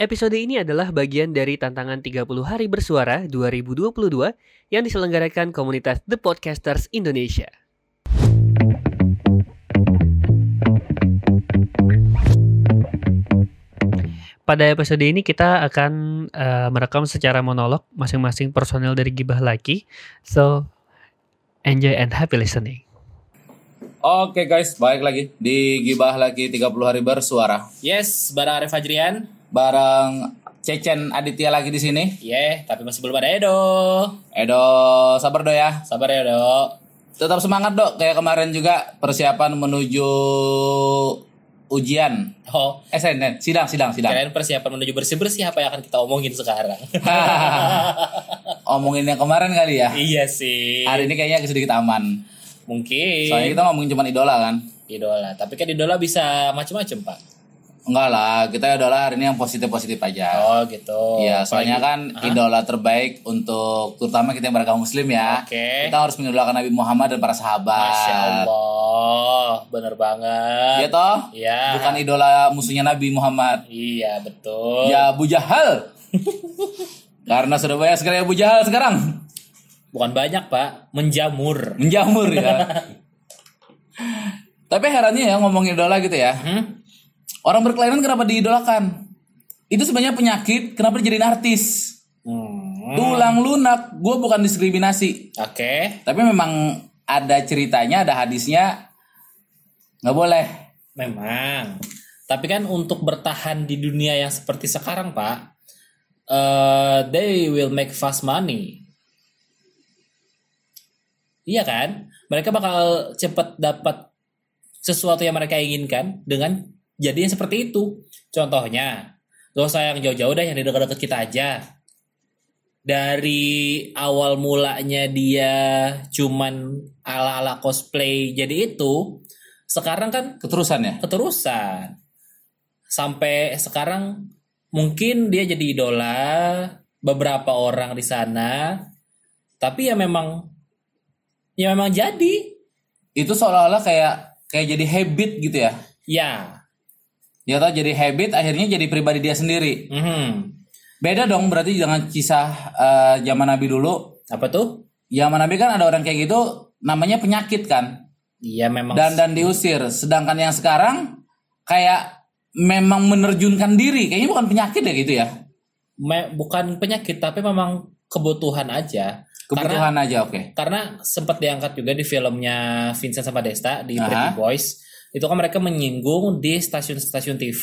Episode ini adalah bagian dari tantangan 30 hari bersuara 2022 yang diselenggarakan komunitas The Podcasters Indonesia. Pada episode ini kita akan uh, merekam secara monolog masing-masing personel dari Gibah Laki. So, enjoy and happy listening. Oke guys, balik lagi di Gibah lagi 30 hari bersuara. Yes, bareng Arif Fajrian. Bareng Cecen Aditya lagi di sini. Yeah, tapi masih belum ada Edo. Edo, sabar do ya. Sabar ya, Edo. Tetap semangat dok, kayak kemarin juga persiapan menuju ujian. Oh, Eh, sen- sidang, sidang, sidang. kalian persiapan menuju bersih-bersih apa yang akan kita omongin sekarang? Omongin yang kemarin kali ya. iya sih. Hari ini kayaknya sedikit aman. Mungkin. Soalnya kita ngomongin cuma idola kan. Idola. Tapi kan idola bisa macam-macam, Pak. Enggak lah, kita idola hari ini yang positif-positif aja. Oh, gitu. Iya, soalnya Apalagi- kan idola terbaik untuk terutama kita yang beragama muslim ya. Oke. Kita harus mengidolakan Nabi Muhammad dan para sahabat. Masya Allah, bener banget. Iya toh? Iya. Bukan idola musuhnya Nabi Muhammad. Iya, betul. Ya Abu Jahal. Karena sudah banyak sekali Abu Jahal sekarang. Bukan banyak, Pak. Menjamur. Menjamur ya. Tapi herannya ya ngomongin idola gitu ya. Hmm? Orang berkelainan kenapa diidolakan? Itu sebenarnya penyakit, kenapa dijadiin artis? Hmm. Tulang lunak, gue bukan diskriminasi. Oke. Tapi memang ada ceritanya, ada hadisnya. nggak boleh. Memang. Tapi kan untuk bertahan di dunia yang seperti sekarang, Pak, eh they will make fast money. Iya kan? Mereka bakal cepat dapat sesuatu yang mereka inginkan dengan jadi yang seperti itu. Contohnya, gak usah yang jauh-jauh deh, yang di dekat-dekat kita aja. Dari awal mulanya dia cuman ala-ala cosplay jadi itu, sekarang kan Keterusan ya? keterusan sampai sekarang mungkin dia jadi idola beberapa orang di sana tapi ya memang ya memang jadi Itu seolah-olah kayak kayak jadi habit gitu ya. ya Ya tau jadi habit akhirnya jadi pribadi dia sendiri. mhm. Beda dong berarti dengan kisah eh, zaman Nabi dulu. apa tuh Zaman Nabi kan ada orang kayak gitu namanya penyakit kan. iya memang Dan dan diusir. Sedangkan yang sekarang kayak memang menerjunkan diri. Kayaknya bukan penyakit ya gitu ya. me- bukan penyakit tapi memang kebutuhan aja Kebutuhan aja oke. karena sempat diangkat juga di filmnya Vincent sama Desta di Aha. Pretty Boys itu kan mereka menyinggung di stasiun-stasiun TV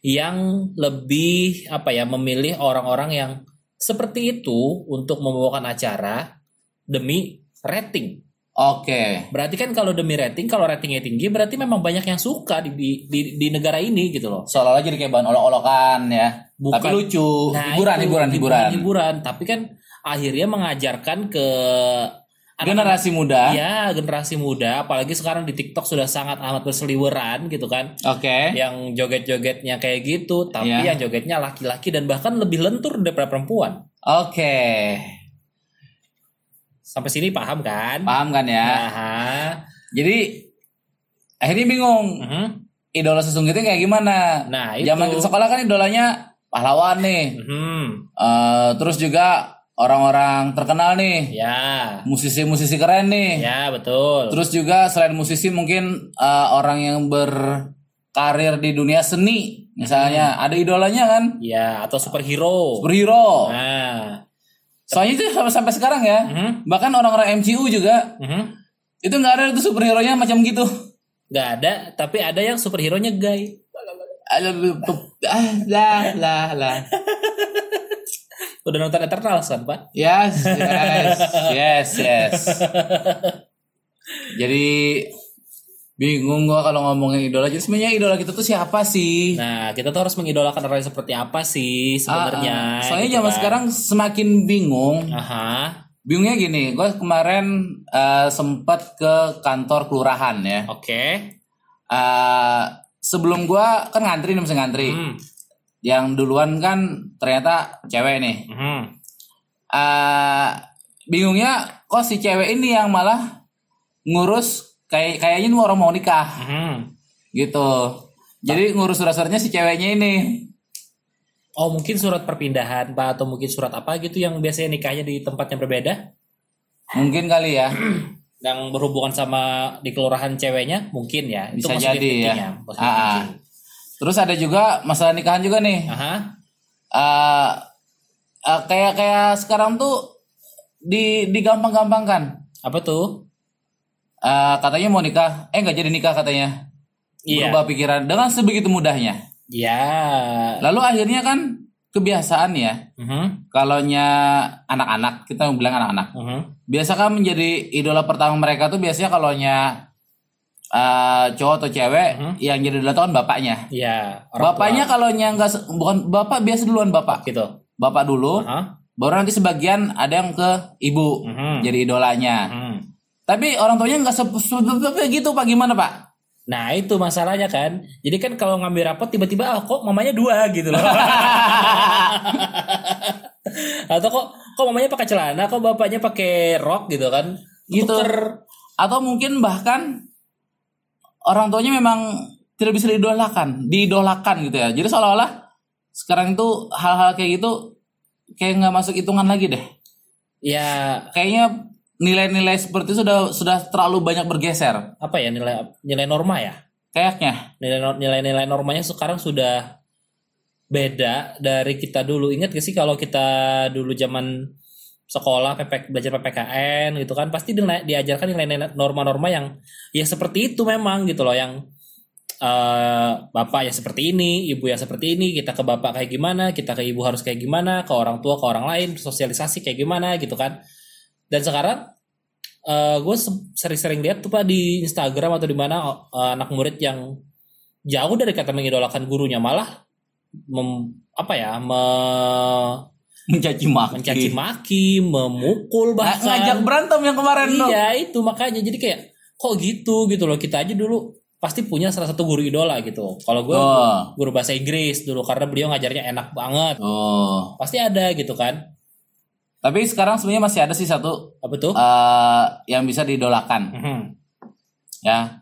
yang lebih apa ya memilih orang-orang yang seperti itu untuk membawakan acara demi rating. Oke. Berarti kan kalau demi rating, kalau ratingnya tinggi, berarti memang banyak yang suka di di, di, di negara ini gitu loh. Seolah-olah jadi kayak bahan olok-olokan ya. Bukan. Tapi lucu. Nah, hiburan, itu, hiburan, hiburan, hiburan. Tapi kan akhirnya mengajarkan ke Generasi muda. Iya, generasi muda, apalagi sekarang di TikTok sudah sangat amat berseliweran gitu kan. Oke. Yang joget-jogetnya kayak gitu, tapi Iya. yang jogetnya laki-laki dan bahkan lebih lentur daripada perempuan. Oke. Sampai sini paham kan? Paham kan ya? Nah, Jadi akhirnya bingung. mhm. Idola sesungguhnya kayak gimana? Nah, itu. Zaman sekolah kan idolanya pahlawan nih. Mhm. Eh, terus juga orang-orang terkenal nih. Ya. Musisi-musisi keren nih. Ya, betul. Terus juga selain musisi mungkin eh, orang yang berkarir di dunia seni. Misalnya Hmm. ada idolanya kan? Ya, atau superhero. Superhero. Nah. Soalnya itu sampai sampai sekarang ya. Mhm. Bahkan orang-orang MCU juga Mhm. itu nggak ada tuh superhero-nya macam gitu. Nggak ada, tapi ada yang superhero-nya gay. Ah, lah lah lah. Udah nonton Eternals kan, Pak? Yes, yes, yes, yes. Jadi bingung gua kalau ngomongin idola. Jadi sebenarnya idola kita tuh siapa sih? Nah, kita tuh harus mengidolakan orang seperti apa sih sebenarnya? Ah, ah. Soalnya gitu zaman kan. sekarang semakin bingung. Aha, Bingungnya gini, gue kemarin eh, sempat ke kantor kelurahan ya. oke. Eh, sebelum gua kan ngantri nih mesti ngantri. Hmm, Yang duluan kan ternyata cewek nih. mhm. eh bingungnya kok si cewek ini yang malah ngurus kayak kayaknya orang mau nikah Mhm. gitu. Jadi ngurus surat-suratnya si ceweknya ini. Oh mungkin surat perpindahan pak atau mungkin surat apa gitu yang biasanya nikahnya di tempat yang berbeda Mungkin kali ya. yang berhubungan sama di kelurahan ceweknya mungkin ya Bisa positive jadi ya. thinking Terus ada juga masalah nikahan juga nih. Aha. Eh, eh, kayak kayak sekarang tuh di digampang-gampangkan. apa tuh Eh, katanya mau nikah, eh nggak jadi nikah katanya. iya Berubah pikiran dengan sebegitu mudahnya. ya Lalu akhirnya kan kebiasaan ya. Mhm, Kalaunya anak-anak, kita bilang anak-anak. mhm. Biasa kan menjadi idola pertama mereka tuh biasanya kalaunya eh, cowok atau cewek Mhm. yang jadi idola tuh kan bapaknya. Iya, Bapaknya nggak se- bukan bapak biasa duluan bapak. gitu. Bapak dulu, Aha. baru nanti sebagian ada yang ke ibu Mhm. jadi idolanya. Mhm. Tapi orang tuanya nggak se- se- se- gitu pak gimana pak? Nah itu masalahnya kan. Jadi kan kalau ngambil rapot tiba-tiba ah kok mamanya dua gitu loh. Atau kok kok mamanya pakai celana, kok bapaknya pakai rok gitu kan? Gitu. Tuker. Atau mungkin bahkan orang tuanya memang tidak bisa diidolakan, diidolakan gitu ya. Jadi seolah-olah sekarang itu hal-hal kayak gitu kayak nggak masuk hitungan lagi deh. Ya Kayaknya nilai-nilai seperti itu sudah sudah terlalu banyak bergeser. apa ya nilai nilai norma ya? Kayaknya. Nilai nilai-nilai normanya sekarang sudah beda dari kita dulu. Ingat gak sih kalau kita dulu zaman sekolah PP, belajar PPKN gitu kan pasti di- diajarkan nilai-nilai norma-norma yang ya seperti itu memang gitu loh yang eh bapak ya seperti ini, ibu ya seperti ini, kita ke bapak kayak gimana, kita ke ibu harus kayak gimana, ke orang tua ke orang lain sosialisasi kayak gimana gitu kan. Dan sekarang eh gue se- sering-sering lihat tuh pak di Instagram atau di mana eh, anak murid yang jauh dari kata mengidolakan gurunya malah mem, apa ya me- Mencaci maki. mencaci maki, memukul bahkan. ngajak berantem yang kemarin dong. Iya itu makanya jadi kayak kok gitu gitu loh kita aja dulu pasti punya salah satu guru idola gitu. Kalau gue Oh. guru bahasa Inggris dulu karena beliau ngajarnya enak banget. Oh. Pasti ada gitu kan. Tapi sekarang sebenarnya masih ada sih satu Apa tuh? eh, yang bisa diidolakan Mhm. ya.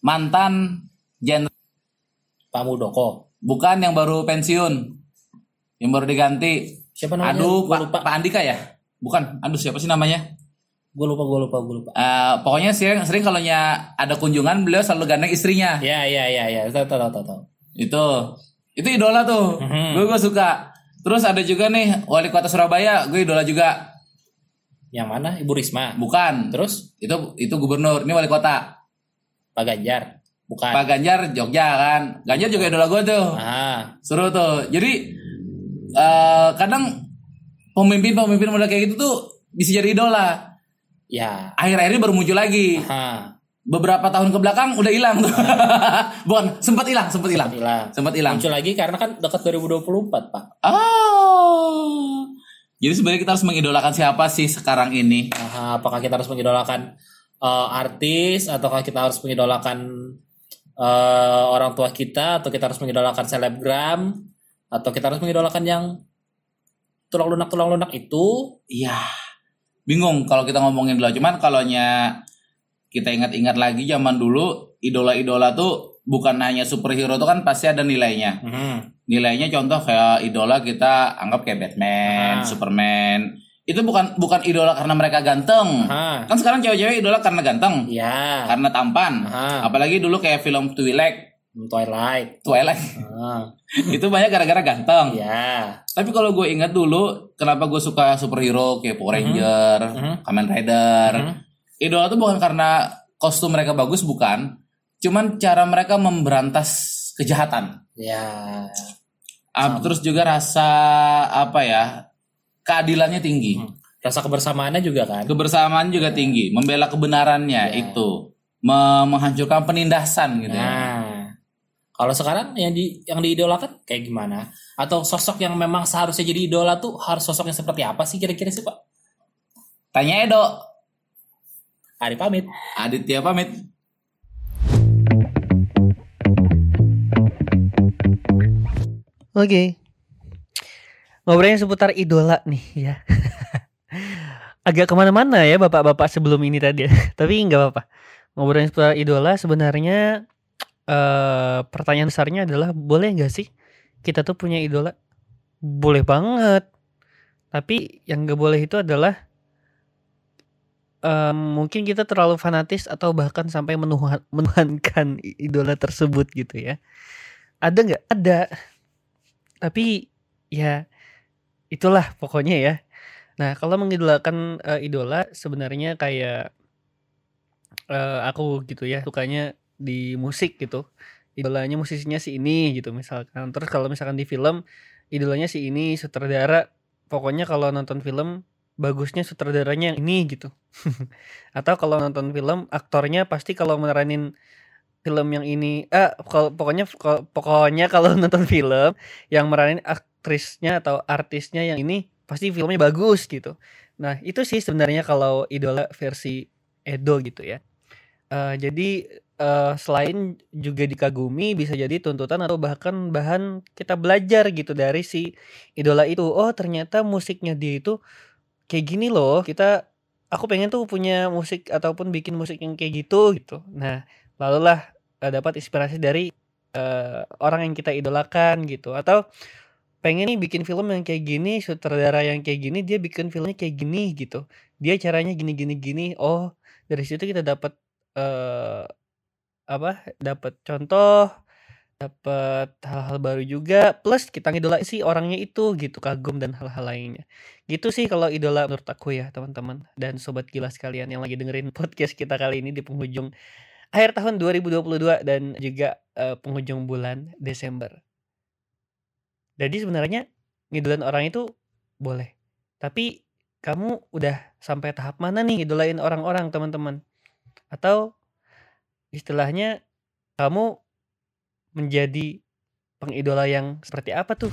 Mantan jenderal Pak Muldoko. bukan yang baru pensiun. Yang baru diganti. Siapa namanya? Aduh, gue Pak, lupa. Pak Andika ya? Bukan. Aduh, siapa sih namanya? Gue lupa, gue lupa, gue lupa. Eh, pokoknya sering sering kalau ada kunjungan beliau selalu gandeng istrinya. Ya, ya, ya, ya. Tahu, tahu, tahu, tahu. Itu. Itu idola tuh. Mhm. Gue gue suka. Terus ada juga nih wali kota Surabaya, gue idola juga. Yang mana? Ibu Risma. Bukan. Terus Itu itu gubernur, ini wali kota. Pak Ganjar. Bukan. Pak Ganjar Jogja kan. Ganjar juga idola gue tuh. Ah, Seru tuh. Jadi eh kadang pemimpin-pemimpin model kayak gitu tuh bisa jadi idola. ya. Akhir-akhir ini baru muncul lagi. Ah, Beberapa tahun ke belakang udah hilang tuh. Bukan, sempat hilang, sempat hilang. Sempat hilang. Muncul lagi karena kan dekat 2024, Pak. Oh. Jadi sebenarnya kita harus mengidolakan siapa sih sekarang ini? Aha, apakah kita harus mengidolakan eh, artis ataukah kita harus mengidolakan eh, orang tua kita atau kita harus mengidolakan selebgram atau kita harus mengidolakan yang tulang lunak tulang lunak itu Iya. Bingung kalau kita ngomongin idola. Cuman kalau kita ingat-ingat lagi zaman dulu idola-idola tuh bukan hanya superhero tuh kan pasti ada nilainya. Nilainya contoh kayak idola kita anggap kayak Batman, Ah. Superman. Itu bukan bukan idola karena mereka ganteng. Aha. Kan sekarang cewek-cewek idola karena ganteng, ya karena tampan. Aha. Apalagi dulu kayak film Twilight, Twilight Twilight Ah, itu banyak gara-gara ganteng. ya Tapi kalau gue ingat dulu, kenapa gue suka superhero kayak Power Ranger, Mhm. Kamen Rider. Mhm. Idola tuh bukan karena kostum mereka bagus, bukan. Cuman cara mereka memberantas kejahatan. ya Ah, terus juga rasa apa ya, keadilannya tinggi. Hmm. rasa kebersamaannya juga kan Kebersamaan juga tinggi, membela kebenarannya Ya. itu. Me- menghancurkan penindasan gitu ya. Kalau sekarang yang di yang diidolakan kayak gimana? Atau sosok yang memang seharusnya jadi idola tuh harus sosok yang seperti apa sih kira-kira sih Pak? Tanya Edo, Ari pamit. Aditya pamit. Oke. Ngobrolnya seputar idola nih ya. Agak ke mana-mana ya bapak-bapak sebelum ini tadi. Tapi nggak apa-apa. Ngobrolin seputar idola sebenarnya eh pertanyaan besarnya adalah boleh nggak sih kita tuh punya idola? Boleh banget. Tapi yang gak boleh itu adalah um, mungkin kita terlalu fanatis atau bahkan sampai menuhan, menuhankan idola tersebut gitu ya. Ada nggak? Ada. Tapi ya itulah pokoknya ya. Nah kalau mengidolakan uh, idola sebenarnya kayak uh, aku gitu ya sukanya di musik gitu. Idolanya musisinya si ini gitu misalkan. Terus kalau misalkan di film idolanya si ini sutradara. Pokoknya kalau nonton film bagusnya sutradaranya yang ini gitu. Atau kalau nonton film aktornya pasti kalau meranin film yang ini eh kalau pokoknya pokoknya kalau nonton film yang meranin aktrisnya atau artisnya yang ini pasti filmnya bagus gitu. Nah, itu sih sebenarnya kalau idola versi Edo gitu ya. Uh, jadi uh, selain juga dikagumi bisa jadi tuntutan atau bahkan bahan kita belajar gitu dari si idola itu. Oh, ternyata musiknya dia itu kayak gini loh. Kita aku pengen tuh punya musik ataupun bikin musik yang kayak gitu gitu. Nah lalulah uh, dapat inspirasi dari uh, orang yang kita idolakan gitu. Atau pengen nih bikin film yang kayak gini sutradara yang kayak gini dia bikin filmnya kayak gini gitu. Dia caranya gini gini gini. Oh dari situ kita dapat apa dapat contoh dapat hal-hal baru juga plus kita ngidola sih orangnya itu gitu kagum dan hal-hal lainnya. Gitu sih kalau idola menurut aku ya teman-teman. Dan sobat gila sekalian yang lagi dengerin podcast kita kali ini di penghujung akhir tahun 2022 dan juga uh, penghujung bulan Desember. Jadi sebenarnya ngidolain orang itu boleh tapi kamu udah sampai tahap mana nih ngidolain orang-orang teman-teman? Atau istilahnya kamu menjadi pengidola yang seperti apa tuh?